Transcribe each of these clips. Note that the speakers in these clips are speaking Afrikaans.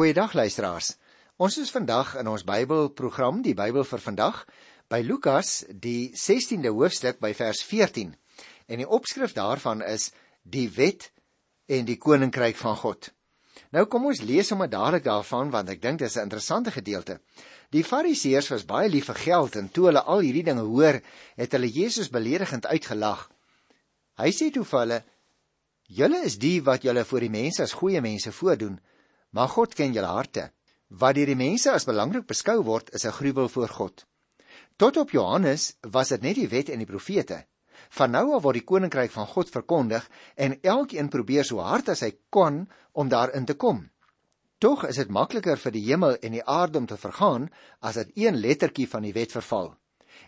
Goeiedag luisteraars. Ons is vandag in ons Bybelprogram, die Bybel vir vandag, by Lukas, die 16de hoofstuk by vers 14. En die opskrif daarvan is die wet en die koninkryk van God. Nou kom ons lees sommer dadelik daarvan want ek dink dit is 'n interessante gedeelte. Die Fariseërs was baie lief vir geld en toe hulle al hierdie dinge hoor, het hulle Jesus beledigend uitgelag. Hy sê toe vir hulle: "Julle is die wat julle voor die mense as goeie mense voordoen." Maar God ken julle harte. Wat deur die mense as belangrik beskou word, is 'n gruwel voor God. Tot op Johannes was dit net die wet en die profete. Van nou af word die koninkryk van God verkondig en elkeen probeer so hard as hy kan om daarin te kom. Tog is dit makliker vir die hemel en die aarde om te vergaan as dit een lettertjie van die wet verval.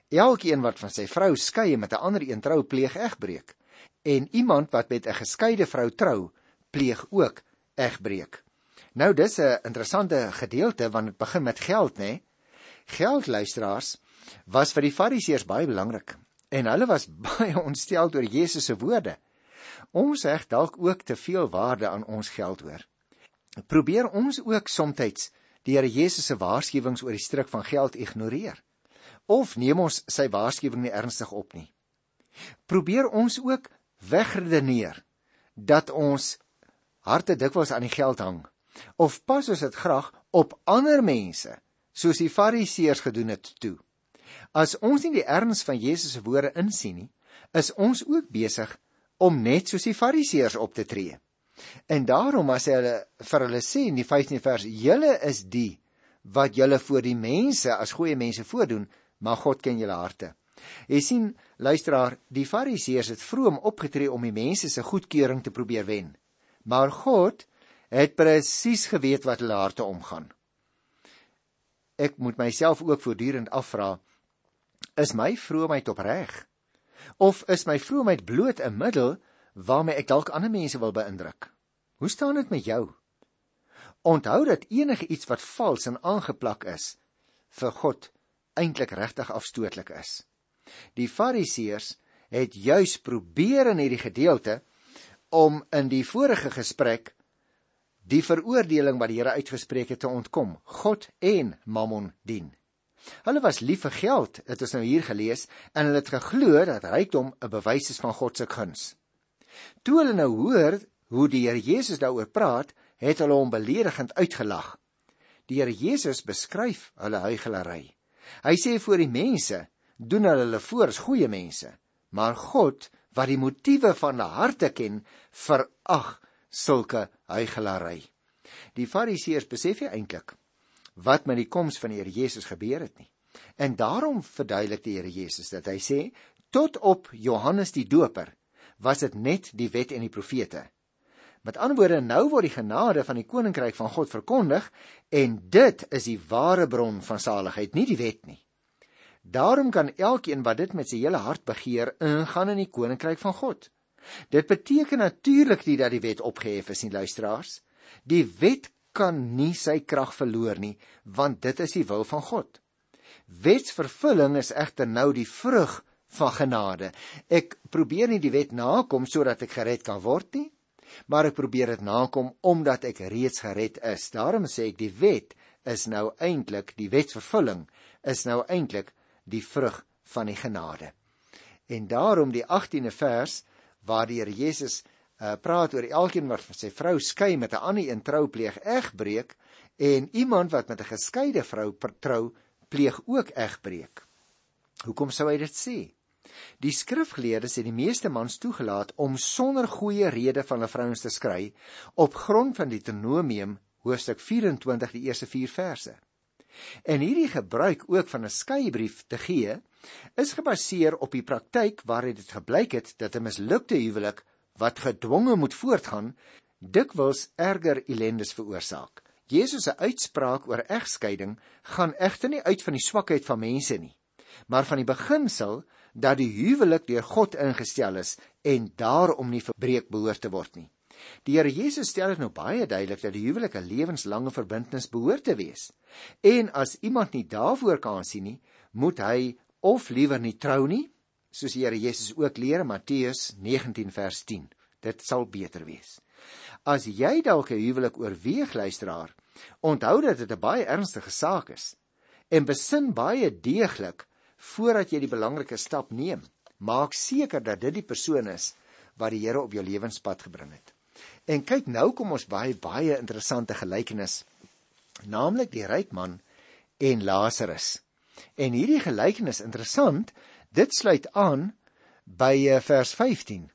Elkeen wat van sy vrou skei met 'n ander een trou, pleeg egbreek. En iemand wat met 'n geskeide vrou trou, pleeg ook egbreek. Nou dis 'n interessante gedeelte want dit begin met geld, nê? Geld luisteraars was vir die Fariseërs baie belangrik en hulle was baie ontstel oor Jesus se woorde. Ons heg dalk ook te veel waarde aan ons geld hoor. Probeer ons ook soms die Here Jesus se waarskuwings oor die struik van geld ignoreer of neem ons sy waarskuwing nie ernstig op nie. Probeer ons ook wegredeneer dat ons harte dikwels aan die geld hang of pas ons dit graag op ander mense soos die fariseërs gedoen het toe. As ons nie die erns van Jesus se woorde insien nie is ons ook besig om net soos die fariseërs op te tree. En daarom as hy hulle vir hulle sê in die 15de vers julle is die wat julle voor die mense as goeie mense voordoen maar God ken julle harte. Jy sien luisteraar die fariseërs het vroom opgetree om die mense se goedkeuring te probeer wen. Maar God het presies geweet wat hulle harte omgaan. Ek moet myself ook voortdurend afvra: Is my vroomheid opreg? Of is my vroomheid bloot 'n middel waarmee ek dalk ander mense wil beïndruk? Hoe staan dit met jou? Onthou dat enige iets wat vals en aangeplak is vir God eintlik regtig afstootlik is. Die Fariseërs het juis probeer in hierdie gedeelte om in die vorige gesprek die veroordeling wat die Here uitgespreek het te ontkom, God en Mammon dien. Hulle was lief vir geld, het ons nou hier gelees, en hulle het geglo dat rykdom 'n bewys is van God se guns. Toe hulle nou hoor hoe die Here Jesus daaroor praat, het hulle hom beledigend uitgelag. Die Here Jesus beskryf hulle huigelary. Hy sê voor die mense doen hulle hulle voor as goeie mense, maar God wat die motiewe van hulle harte ken, verag sulke huigelary. Die Fariseërs besef nie eintlik wat met die koms van die Here Jesus gebeur het nie. En daarom verduidelik die Here Jesus dat hy sê tot op Johannes die Doper was dit net die wet en die profete. Met ander woorde nou word die genade van die koninkryk van God verkondig en dit is die ware bron van saligheid, nie die wet nie. Daarom kan elkeen wat dit met sy hele hart begeer ingaan in die koninkryk van God. Dit beteken natuurlik nie dat die wet opgehef is nie, luisteraars. Die wet kan nie sy krag verloor nie, want dit is die wil van God. Wetsvervulling is egter nou die vrug van genade. Ek probeer nie die wet nakom sodat ek gered kan word nie, maar ek probeer dit nakom omdat ek reeds gered is. Daarom sê ek die wet is nou eintlik die wetsvervulling is nou eintlik die vrug van die genade. En daarom die 18de vers waar die Here Jesus uh, praat oor elkeen wat sy vrou skei met 'n ander een trou pleeg egbreek en iemand wat met 'n geskeide vrou trou pleeg ook egbreek. Hoekom sou hy dit sê? Die skrifgeleerdes het die meeste mans toegelaat om sonder goeie rede van 'n vrouens te skry op grond van Deuteronomium hoofstuk 24 die eerste 4 verse. En hierdie gebruik ook van 'n skeibrief te gee is gebaseer op die praktyk waaruit dit gebleik het dat 'n mislukte huwelik wat gedwonge moet voortgaan dikwels erger ellendes veroorsaak. Jesus se uitspraak oor egskeiding gaan egter nie uit van die swakheid van mense nie, maar van die beginsel dat die huwelik deur God ingestel is en daarom nie verbreek behoort te word nie. Die Here Jesus stel dit nou baie duidelik dat die huwelik 'n lewenslange verbintenis behoort te wees. En as iemand nie daarvoor kan sien nie, moet hy of liewer nie trou nie, soos die Here Jesus ook leer in Matteus 19 vers 10. Dit sal beter wees. As jy dalk 'n huwelik oorweeg, luisteraar, Onthou dat dit 'n baie ernstige saak is en besin baie deeglik voordat jy die belangrike stap neem. Maak seker dat dit die persoon is wat die Here op jou lewenspad gebring het. En kyk nou kom ons baie baie interessante gelykenis, naamlik die ryk man en Lazarus. En hierdie gelykenis interessant, dit sluit aan by eh, vers 15.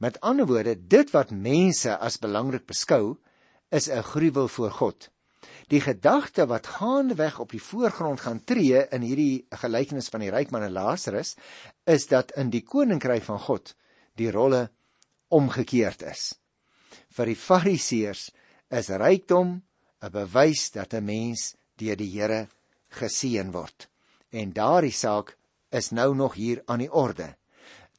Met ander woorde, dit wat mense as belangrik beskou, is 'n gruwel voor God. Die gedagte wat gaandeweg op die voorgrond gaan tree in hierdie gelykenis van die ryk man en Lazarus, is dat in die koninkryk van God die rolle omgekeerd is. Vir die Fariseërs is rykdom 'n bewys dat 'n mens deur die Here geseën word. En daardie saak is nou nog hier aan die orde.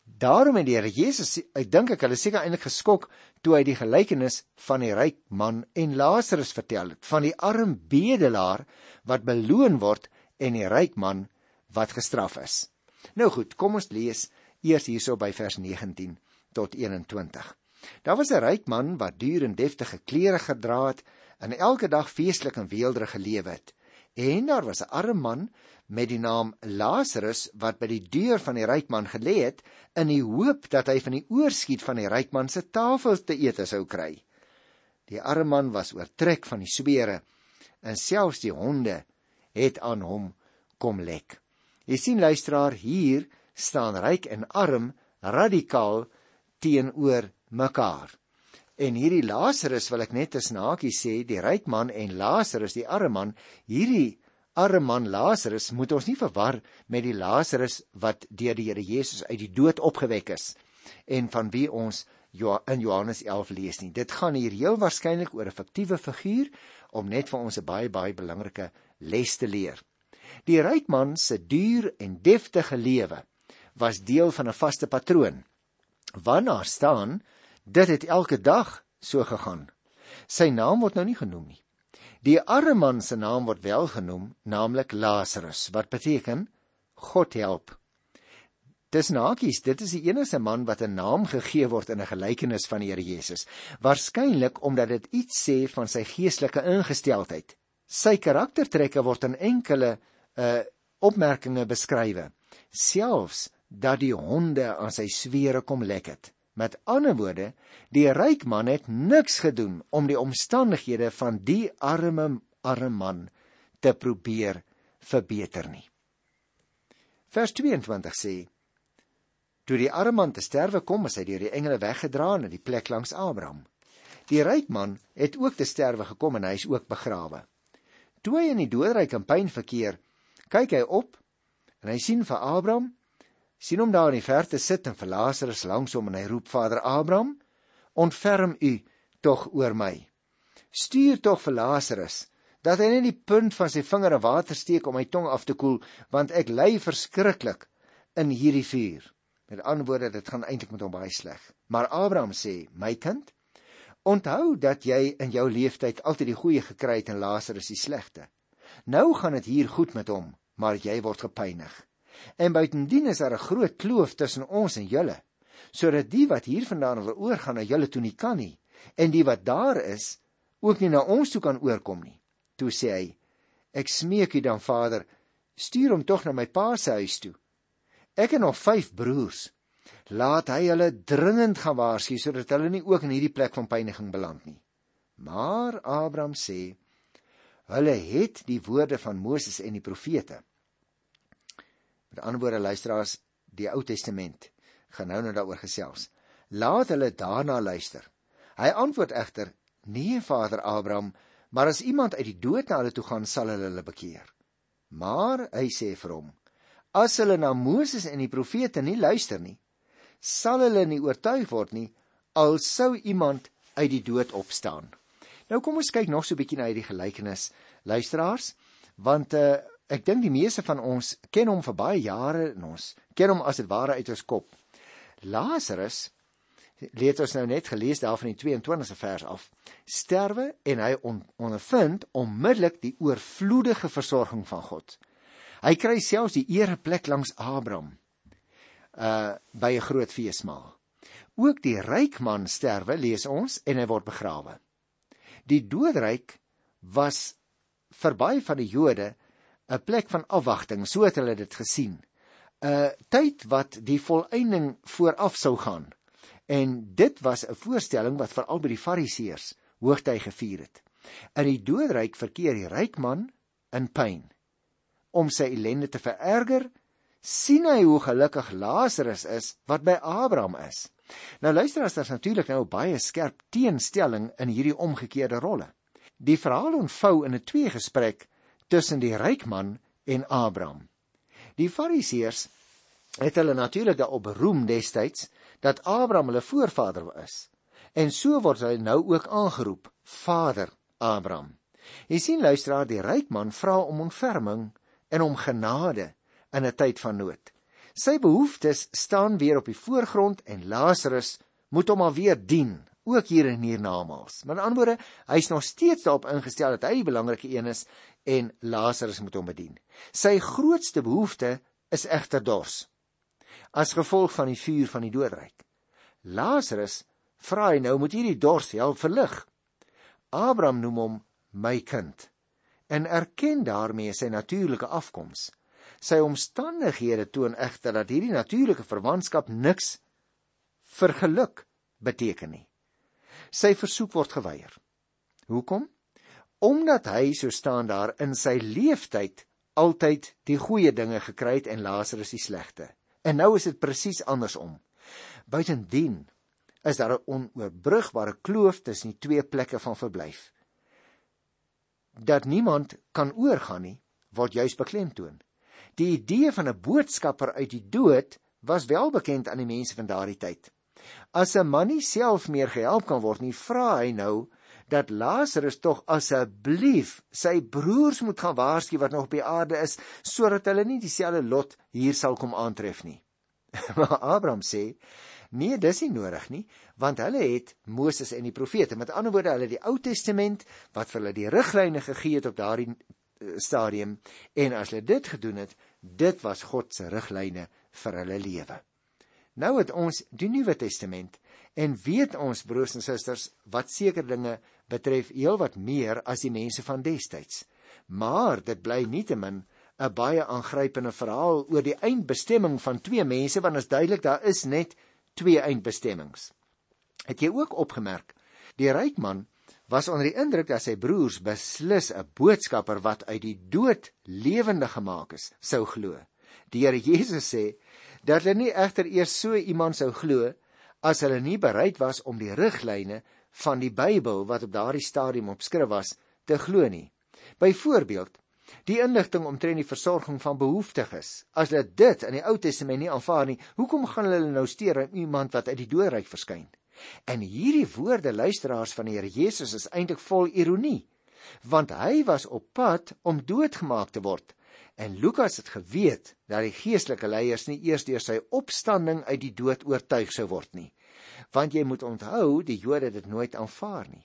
Daarom het die Here Jesus, ek dink ek hulle seker eintlik geskok toe hy die gelykenis van die ryk man en Lazarus vertel het, van die arm bedelaar wat beloon word en die ryk man wat gestraf is. Nou goed, kom ons lees eers hierso by vers 19 tot 21. Daar was 'n ryk man wat duur en deftige klere gedra het en elke dag feestelik en weelderig gelewe het. En daar was 'n arm man met die naam Lazarus wat by die deur van die ryk man gelê het in die hoop dat hy van die oorskiet van die ryk man se tafel te eet sou kry. Die arme man was oortrek van die sweere en selfs die honde het aan hom kom lek. Jy sien luisteraar, hier staan ryk en arm radikaal teenoor mekaar. En hierdie Lazarus wil ek net as naakie sê, die ryk man en Lazarus die arme man, hierdie arme man Lazarus moet ons nie verwar met die Lazarus wat deur die Here Jesus uit die dood opgewek is en van wie ons in Johannes 11 lees nie. Dit gaan hier heel waarskynlik oor 'n fiktiewe figuur om net vir ons 'n baie baie belangrike les te leer. Die ryk man se duur en deftige lewe was deel van 'n vaste patroon. Wanneer staan dit het elke dag so gegaan. Sy naam word nou nie genoem nie. Die arme man se naam word wel genoem, naamlik Lazarus, wat beteken God help. Dis nakies, dit is die enigste man wat 'n naam gegee word in 'n gelykenis van die Here Jesus, waarskynlik omdat dit iets sê van sy geestelike ingesteldheid. Sy karaktertrekke word in enkele uh opmerkings beskryf, selfs dat die honde aan sy swere kom lek het. Met ander woorde, die ryk man het niks gedoen om die omstandighede van die arme arme man te probeer verbeter nie. Vers 22 sê: Toe die arme man te sterwe kom, is hy deur die engele weggedra na die plek langs Abraham. Die ryk man het ook te sterwe gekom en hy is ook begrawe. Toe hy in die doodryk en pyn verkeer, kyk hy op en hy sien vir Abraham sien hom daar in die verte sit en vir Lazarus langs hom en hy roep Vader Abraham, ontferm u tog oor my. Stuur tog vir Lazarus dat hy net die punt van sy vinger in water steek om my tong af te koel, want ek ly verskriklik in hierdie vuur. Met ander woorde, dit gaan eintlik met hom baie sleg. Maar Abraham sê, my kind, onthou dat jy in jou lewenstyd altyd die goeie gekry het en Lazarus die slegte. Nou gaan dit hier goed met hom, maar jy word gepynig. En buitendien is daar 'n groot kloof tussen ons en julle, sodat die wat hiervandaan wil oorgaan na julle toe nie kan nie, en die wat daar is ook nie na ons toe kan oorkom nie. Toe sê hy: Ek smeek u dan Vader, stuur hom tog na my pa se huis toe. Ek het nog 5 broers. Laat hy hulle dringend gaan waarsku sodat hulle nie ook in hierdie plek van pyniging beland nie. Maar Abraham sê: Hulle het die woorde van Moses en die profete. Met ander woorde luisteraars, die Ou Testament gaan nou net daaroor gesels. Laat hulle daarna luister. Hy antwoord egter: "Nee, Vader Abraham, maar as iemand uit die dood na hulle toe gaan, sal hulle hulle bekeer." Maar hy sê vir hom: "As hulle na Moses en die profete nie luister nie, sal hulle nie oortuig word nie al sou iemand uit die dood opstaan." Nou kom ons kyk nog so 'n bietjie na hierdie gelykenis, luisteraars, want uh, Ek dink die meeste van ons ken hom vir baie jare en ons ken hom as dit ware uit ons kop. Lazarus leer ons nou net gelees daar van die 22ste vers af. Sterwe en hy on, ondervind onmiddellik die oorvloedige versorging van God. Hy kry selfs die ereplek langs Abraham uh by 'n groot feesmaal. Ook die ryk man sterwe lees ons en hy word begrawe. Die doodryk was vir baie van die Jode 'n plek van afwagting, so het hulle dit gesien. 'n Tyd wat die volëinding vooraf sou gaan. En dit was 'n voorstelling wat veral by die Fariseërs hoogtyd gevier het. In die doodryk verkeer die ryk man in pyn. Om sy ellende te vererger, sien hy hoe gelukkig Lazarus is wat by Abraham is. Nou luister as daar's natuurlik nou baie skerp teenstelling in hierdie omgekeerde rolle. Die verhaal ontvou in 'n tweegesprek tussen die ryk man en Abraham. Die Fariseërs het hulle natuurlik daarop beroem destyds dat Abraham hulle voorvader is. En so word hy nou ook aangeroep, Vader Abraham. Jy sien luisteraar, die ryk man vra om ontferming en om genade in 'n tyd van nood. Sy behoeftes staan weer op die voorgrond en Lazarus moet hom alweer dien, ook hier in hiernamaals. Met ander woorde, hy's nog steeds daarop ingestel dat hy die belangrike een is en Lazarus moet hom bedien. Sy grootste behoefte is egter dors. As gevolg van die vuur van die doodryk. Lazarus vra hy nou moet hierdie dors help verlig. Abraham noem hom my kind en erken daarmee sy natuurlike afkoms. Sy omstandighede toon egter dat hierdie natuurlike verwantskap niks vir geluk beteken nie. Sy versoek word geweier. Hoekom? Omdat hy so staan daar in sy leeftyd altyd die goeie dinge gekry het en Lazarus die slegte. En nou is dit presies andersom. Buitendien is daar 'n onoorbrigbare kloof tussen die twee plekke van verblyf. Dat niemand kan oorgaan nie, word juis beklemtoon. Die idee van 'n boodskapper uit die dood was wel bekend aan die mense van daardie tyd. As 'n man nie self meer gehelp kan word nie, vra hy nou dat Lazarus tog asseblief sy broers moet gaan waarsku wat nog op die aarde is sodat hulle nie dieselfde lot hier sal kom aantref nie. maar Abraham sê: "Nee, dis nie nodig nie, want hulle het Moses en die profete, met ander woorde, hulle die Ou Testament wat vir hulle die riglyne gegee het op daardie stadium en as hulle dit gedoen het, dit was God se riglyne vir hulle lewe. Nou het ons die Nuwe Testament en weet ons broers en susters wat seker dinge betref heelwat meer as die mense van destyds. Maar dit bly nietemin 'n baie aangrypende verhaal oor die eindbestemming van twee mense want is duidelik daar is net twee eindbestemmings. Het jy ook opgemerk die ryk man was onder die indruk dat sy broers beslis 'n boodskapper wat uit die dood lewendig gemaak is, sou glo. Die Here Jesus sê dat hulle nie egter eers so iemand sou glo as hulle nie bereid was om die riglyne van die Bybel wat op daardie stadium opskryf was te glo nie. Byvoorbeeld, die inligting omtrent die versorging van behoeftiges. As hulle dit in die Ou Testament nie aanvaar nie, hoekom gaan hulle nou steur aan iemand wat uit die doodryk verskyn? En hierdie woorde luisteraars van die Here Jesus is eintlik vol ironie, want hy was op pad om doodgemaak te word. En Lukas het geweet dat die geestelike leiers nie eers deur sy opstanding uit die dood oortuig sou word nie. Want jy moet onthou, die Jode het dit nooit aanvaar nie.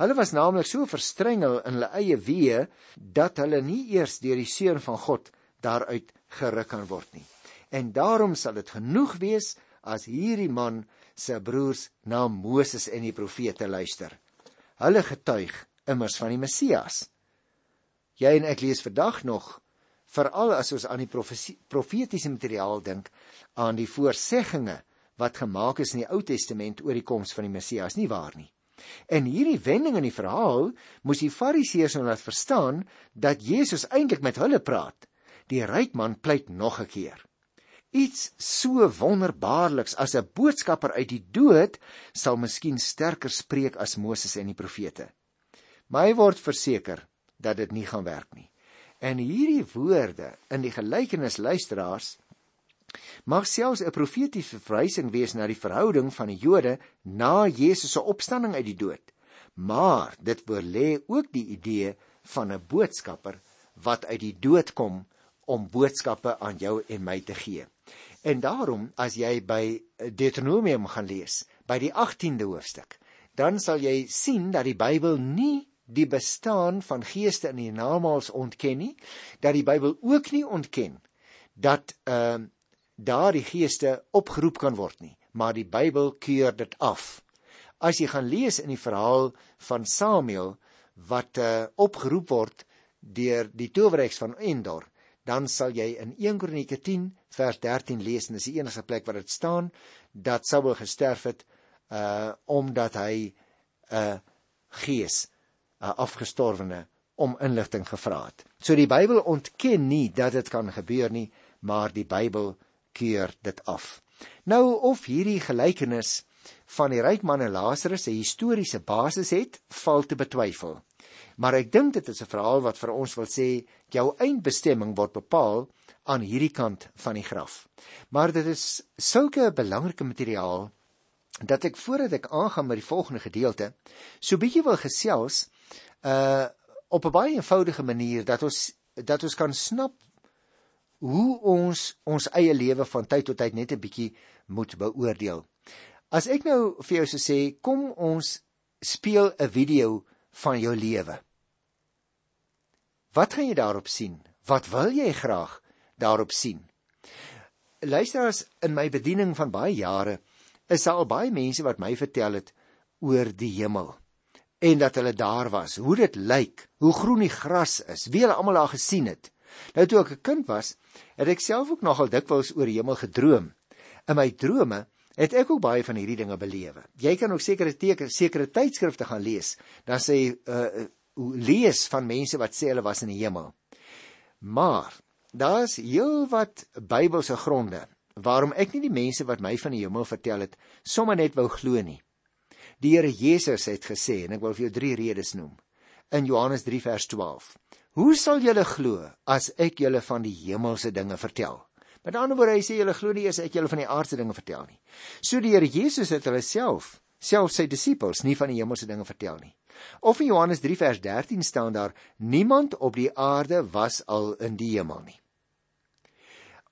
Hulle was naamlik so verstrengel in hulle eie weë dat hulle nie eers deur die seun van God daaruit geruk kan word nie. En daarom sal dit genoeg wees as hierdie man se broers na Moses en die profete luister. Hulle getuig immers van die Messias. Jy en ek lees vandag nog veral as ons aan die profetiese materiaal dink aan die voorsegginge wat gemaak is in die Ou Testament oor die koms van die Messias, nie waar nie? En hierdie wending in die verhaal moes die Fariseërs nou laat verstaan dat Jesus eintlik met hulle praat. Die ryk man pleit nog 'n keer. Iets so wonderbaarliks as 'n boodskapper uit die dood sal miskien sterker spreek as Moses en die profete. My word verseker dat dit nie gaan werk nie. En hierdie woorde in die gelykenis luisteraars mag selfs 'n profetiese verwysing wees na die verhouding van die Jode na Jesus se opstanding uit die dood. Maar dit voorlê ook die idee van 'n boodskapper wat uit die dood kom om boodskappe aan jou en my te gee. En daarom as jy by Deuteronomium gaan lees, by die 18de hoofstuk, dan sal jy sien dat die Bybel nie die bestaan van geeste in die namaals ontken nie, dat die Bybel ook nie ontken dat ehm uh, daardie geeste opgeroep kan word nie, maar die Bybel keur dit af. As jy gaan lees in die verhaal van Samuel wat uh, opgeroep word deur die towerheks van Endor, dan sal jy in 1 Kronieke 10 vers 13 lees en dis die enigste plek waar dit staan dat Saul gesterf het uh omdat hy 'n uh, gees 'n uh, afgestorwene om inligting gevra het. So die Bybel ontken nie dat dit kan gebeur nie, maar die Bybel keur dit af. Nou of hierdie gelykenis van die ryk man en Lazarus 'n historiese basis het, val te betwyfel. Maar ek dink dit is 'n verhaal wat vir ons wil sê jou eindbestemming word bepaal aan hierdie kant van die graf. Maar dit is sulke belangrike materiaal dat ek voordat ek aangaan met die volgende gedeelte, so bietjie wil gesels uh op 'n baie eenvoudige manier dat ons dat ons kan snap hoe ons ons eie lewe van tyd tot tyd net 'n bietjie moet beoordeel. As ek nou vir jou sou sê, kom ons speel 'n video van jou lewe. Wat gaan jy daarop sien? Wat wil jy graag daarop sien? Luisteraars, in my bediening van baie jare is daar al baie mense wat my vertel het oor die hemel en dat hulle daar was, hoe dit lyk, hoe groen die gras is, wie hulle almal daar gesien het. Nou toe ek 'n kind was, het ek self ook nogal dikwels oor die hemel gedroom. In my drome het ek ook baie van hierdie dinge belewe. Jy kan ook sekere teken, sekere tydskrifte gaan lees, dan sê uh lees van mense wat sê hulle was in die hemel. Maar daar's heelwat Bybelse gronde waarom ek nie die mense wat my van die hemel vertel het sommer net wou glo nie. Die Here Jesus het gesê en ek wil vir jou drie redes noem. In Johannes 3 vers 12. Hoe sal julle glo as ek julle van die hemelse dinge vertel? Met ander woorde, hy sê julle glo nie eers ek julle van die aardse dinge vertel nie. So die Here Jesus het hulle self, self sy disippels nie van die hemelse dinge vertel nie. Of in Johannes 3 vers 13 staan daar niemand op die aarde was al in die hemel nie.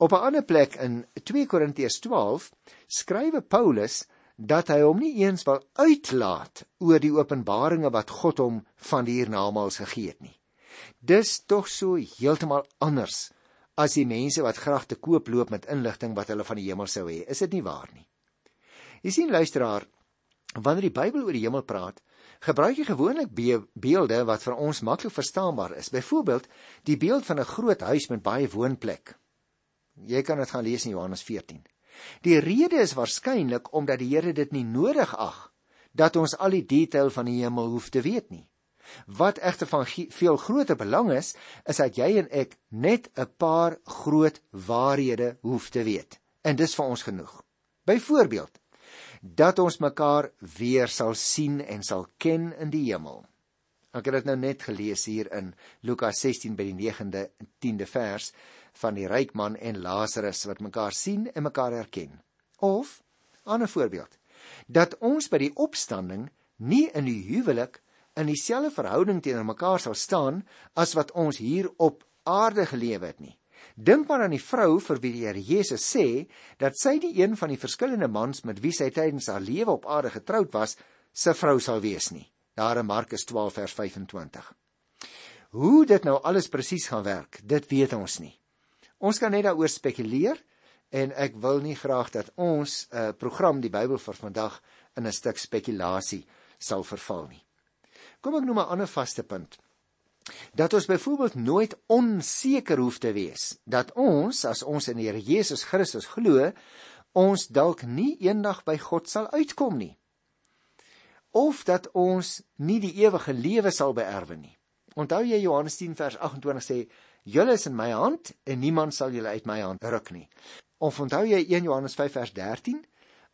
Op 'n ander plek in 2 Korintiërs 12 skrywe Paulus dat hy hom nie eens wil uitlaat oor die openbaringe wat God hom van die hiernamaals gegee het nie. Dis tog so heeltemal anders as die mense wat graag te koop loop met inligting wat hulle van die hemel sou hê. Is dit nie waar nie? Jy sien luisteraar, wanneer die Bybel oor die hemel praat, gebruik hy gewoonlik be beelde wat vir ons maklik verstaanbaar is. Byvoorbeeld, die beeld van 'n groot huis met baie woonplek Jy kan dit gaan lees in Johannes 14. Die rede is waarskynlik omdat die Here dit nie nodig ag dat ons al die detail van die hemel hoef te weet nie. Wat egter van veel groter belang is, is dat jy en ek net 'n paar groot waarhede hoef te weet. En dis vir ons genoeg. Byvoorbeeld dat ons mekaar weer sal sien en sal ken in die hemel. Ek het dit nou net gelees hier in Lukas 16 by die 9de en 10de vers van die ryk man en Lazarus wat mekaar sien en mekaar herken. Of 'n ander voorbeeld, dat ons by die opstanding nie in die huwelik in dieselfde verhouding teenoor mekaar sal staan as wat ons hier op aarde gelewe het nie. Dink maar aan die vrou vir wie die Here Jesus sê dat sy die een van die verskillende mans met wie sy tydens haar lewe op aarde getroud was, se vrou sal wees nie. Daar in Markus 12 vers 25. Hoe dit nou alles presies gaan werk, dit weet ons nie. Ons kan net daaroor spekuleer en ek wil nie graag dat ons uh, program die Bybel vir vandag in 'n stuk spekulasie sal verval nie. Kom ek noem 'n ander vaste punt. Dat ons byvoorbeeld nooit onseker hoef te wees dat ons as ons in die Here Jesus Christus glo, ons dalk nie eendag by God sal uitkom nie. Of dat ons nie die ewige lewe sal beerwe nie. Onthou jy Johannes 10 vers 28 sê Julle is in my hand en niemand sal julle uit my hand ruk nie. Of onthou jy 1 Johannes 5 vers 13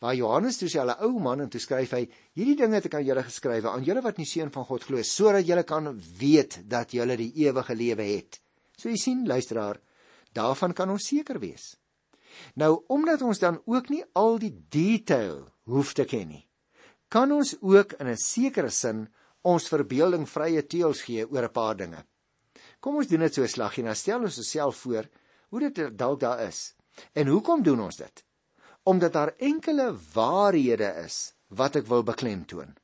waar Johannes toe sê hulle ou man en toe skryf hy hierdie dinge het ek aan julle geskrywe aan julle wat nie seun van God glo sodat julle kan weet dat julle die ewige lewe het. So jy sien luisteraar, daarvan kan ons seker wees. Nou omdat ons dan ook nie al die detail hoef te ken nie, kan ons ook in 'n sekere sin ons verbeelding vrye teels gee oor 'n paar dinge. Kom ons doen dit so 'n slaggie. Nou stel ons osself voor hoe dit dalk daar is. En hoekom doen ons dit? Omdat daar enkele waarhede is wat ek wil beklemtoon.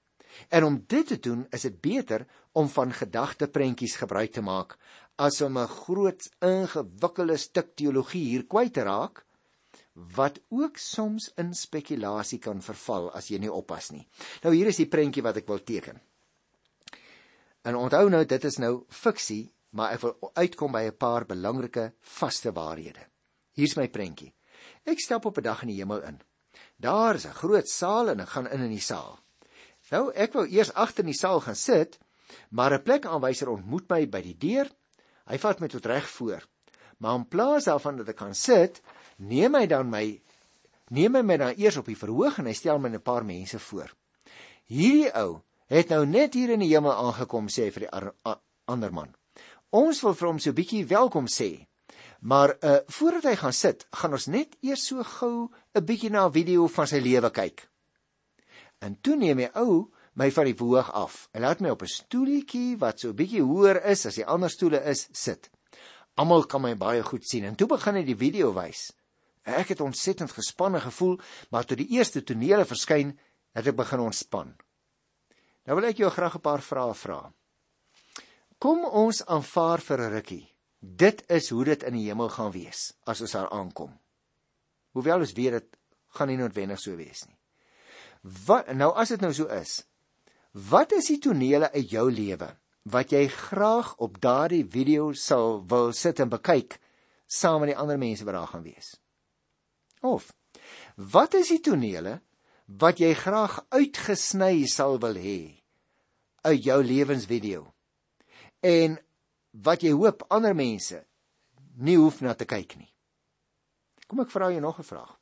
En om dit te doen, is dit beter om van gedagteprentjies gebruik te maak as om 'n groot ingewikkelde stuk teologie hier kwyt te raak wat ook soms in spekulasie kan verval as jy nie oppas nie. Nou hier is die prentjie wat ek wil teken. En onthou nou dit is nou fiksie, maar ek wil uitkom by 'n paar belangrike vaste waarhede. Hier's my prentjie. Ek stap op 'n dag in die hemel in. Daar is 'n groot saal en ek gaan in in die saal. Nou ek wou eers agter in die saal gaan sit, maar 'n plekaanwyser ontmoet my by die deur. Hy vat my tot reg voor. Maar in plaas daarvan dat ek kan sit, neem hy dan my neem hy my dan eers op die verhoog en hy stel my 'n paar mense voor. Hierdie ou het nou net hier in die hemel aangekom sê vir die ander man. Ons wil vir hom so 'n bietjie welkom sê. Maar uh voordat hy gaan sit, gaan ons net eers so gou 'n bietjie na 'n video van sy lewe kyk. En toe neem hy ou my van die verhoog af en laat my op 'n stoeltjie wat so 'n bietjie hoër is as die ander stoele is sit. Almal kan my baie goed sien en toe begin hy die video wys. Ek het ontsettend gespanne gevoel, maar toe die eerste tonele verskyn, het ek begin ontspan. Nou wil ek jou graag 'n paar vrae vra. Kom ons aanvaar vir 'n rukkie. Dit is hoe dit in die hemel gaan wees as ons daar aankom. Hoewel ons weet dit gaan nie noodwendig so wees nie. Wat nou as dit nou so is? Wat is die tonele uit jou lewe wat jy graag op daardie video sal wil sit en bekyk saam met die ander mense wat daar gaan wees? Of wat is die tonele wat jy graag uitgesny sal wil hê uit jou lewensvideo? En wat jy hoop ander mense nie hoef na te kyk nie. Kom ek vra jou nog 'n vraag.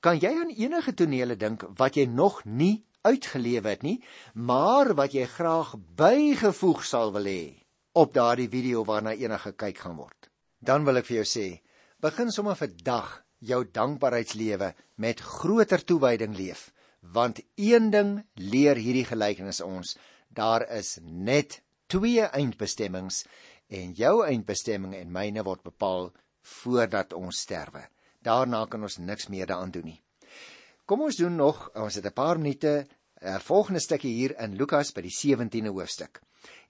Kan jy aan enige tonele dink wat jy nog nie uitgelewe het nie, maar wat jy graag bygevoeg sal wil hê op daardie video waarna enige kyk gaan word? Dan wil ek vir jou sê, begin sommer vir dag jou dankbaarheidslewe met groter toewyding leef, want een ding leer hierdie gelykenis ons, daar is net twee eindbestemmings en jou eindbestemming en myne word bepaal voordat ons sterwe. Daarna kan ons niks meer daaraan doen nie. Kom ons doen nog, ons het 'n paar minute, 'n uh, volgende stukkie hier in Lukas by die 17de hoofstuk.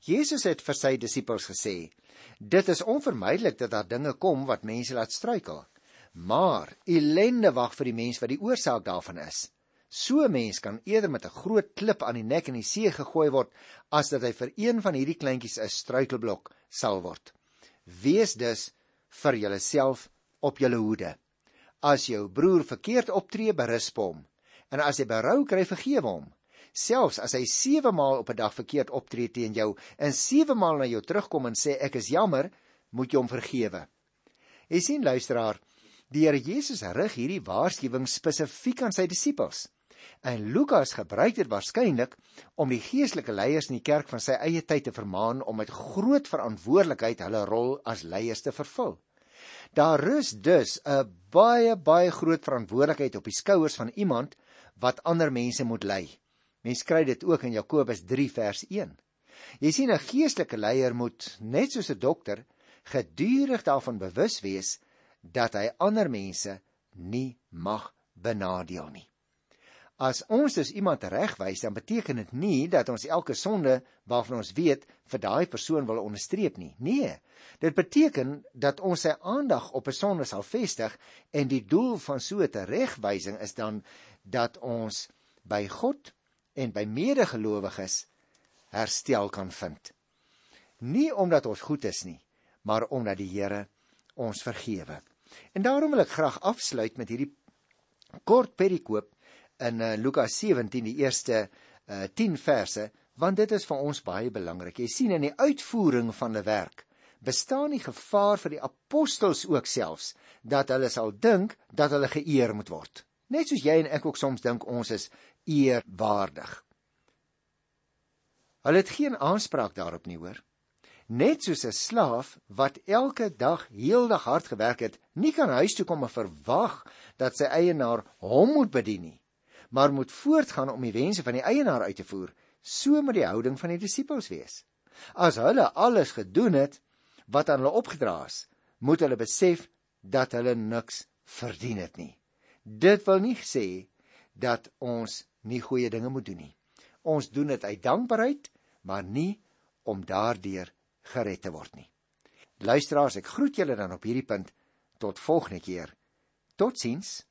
Jesus het vir sy disippels gesê: "Dit is onvermydelik dat daar dinge kom wat mense laat struikel." Maar ellende wag vir die mens wat die oorsaak daarvan is. So 'n mens kan eerder met 'n groot klip aan die nek in die see gegooi word as dat hy vir een van hierdie kleintjies 'n struikelblok sal word. Wees dus vir jouself op jou hoede. As jou broer verkeerd optree, berus hom. En as hy berou kry, vergewe hom. Selfs as hy 7 maal op 'n dag verkeerd optree teen jou en 7 maal na jou terugkom en sê ek is jammer, moet jy hom vergewe. Jy sien luisteraar, Die Here Jesus rig hierdie waarskuwing spesifiek aan sy disippels. En Lukas gebruik dit waarskynlik om die geestelike leiers in die kerk van sy eie tyd te vermaan om met groot verantwoordelikheid hulle rol as leiers te vervul. Daar rus dus 'n baie baie groot verantwoordelikheid op die skouers van iemand wat ander mense moet lei. Mens kry dit ook in Jakobus 3 vers 1. Jy sien 'n geestelike leier moet net soos 'n dokter gedurig daarvan bewus wees dat hy ander mense nie mag benadeel nie. As ons dus iemand regwys, dan beteken dit nie dat ons elke sonde waarvan ons weet vir daai persoon wil onderstreep nie. Nee, dit beteken dat ons sy aandag op 'n sonde sal vestig en die doel van so 'n regwysing is dan dat ons by God en by medegelowiges herstel kan vind. Nie omdat ons goed is nie, maar omdat die Here ons vergewe. En daarom wil ek graag afsluit met hierdie kort perikoop in uh, Lukas 17 die eerste uh, eh, 10 verse want dit is vir ons baie belangrik. Jy sien in die uitvoering van die werk bestaan die gevaar vir die apostels ook selfs dat hulle sal dink dat hulle geëer moet word. Net soos jy en ek ook soms dink ons is eerwaardig. Hulle het geen aanspraak daarop nie, hoor net soos 'n slaaf wat elke dag heeldag hard gewerk het, nie kan huis toe kom en verwag dat sy eienaar hom moet bedien nie, maar moet voortgaan om die wense van die eienaar uit te voer, so moet die houding van die disippels wees. As hulle alles gedoen het wat aan hulle opgedra is, moet hulle besef dat hulle niks verdien het nie. Dit wil nie sê dat ons nie goeie dinge moet doen nie. Ons doen dit uit dankbaarheid, maar nie om daardeur gered te word nie. Luisteraars, ek groet julle dan op hierdie punt tot volgende keer. Totsiens.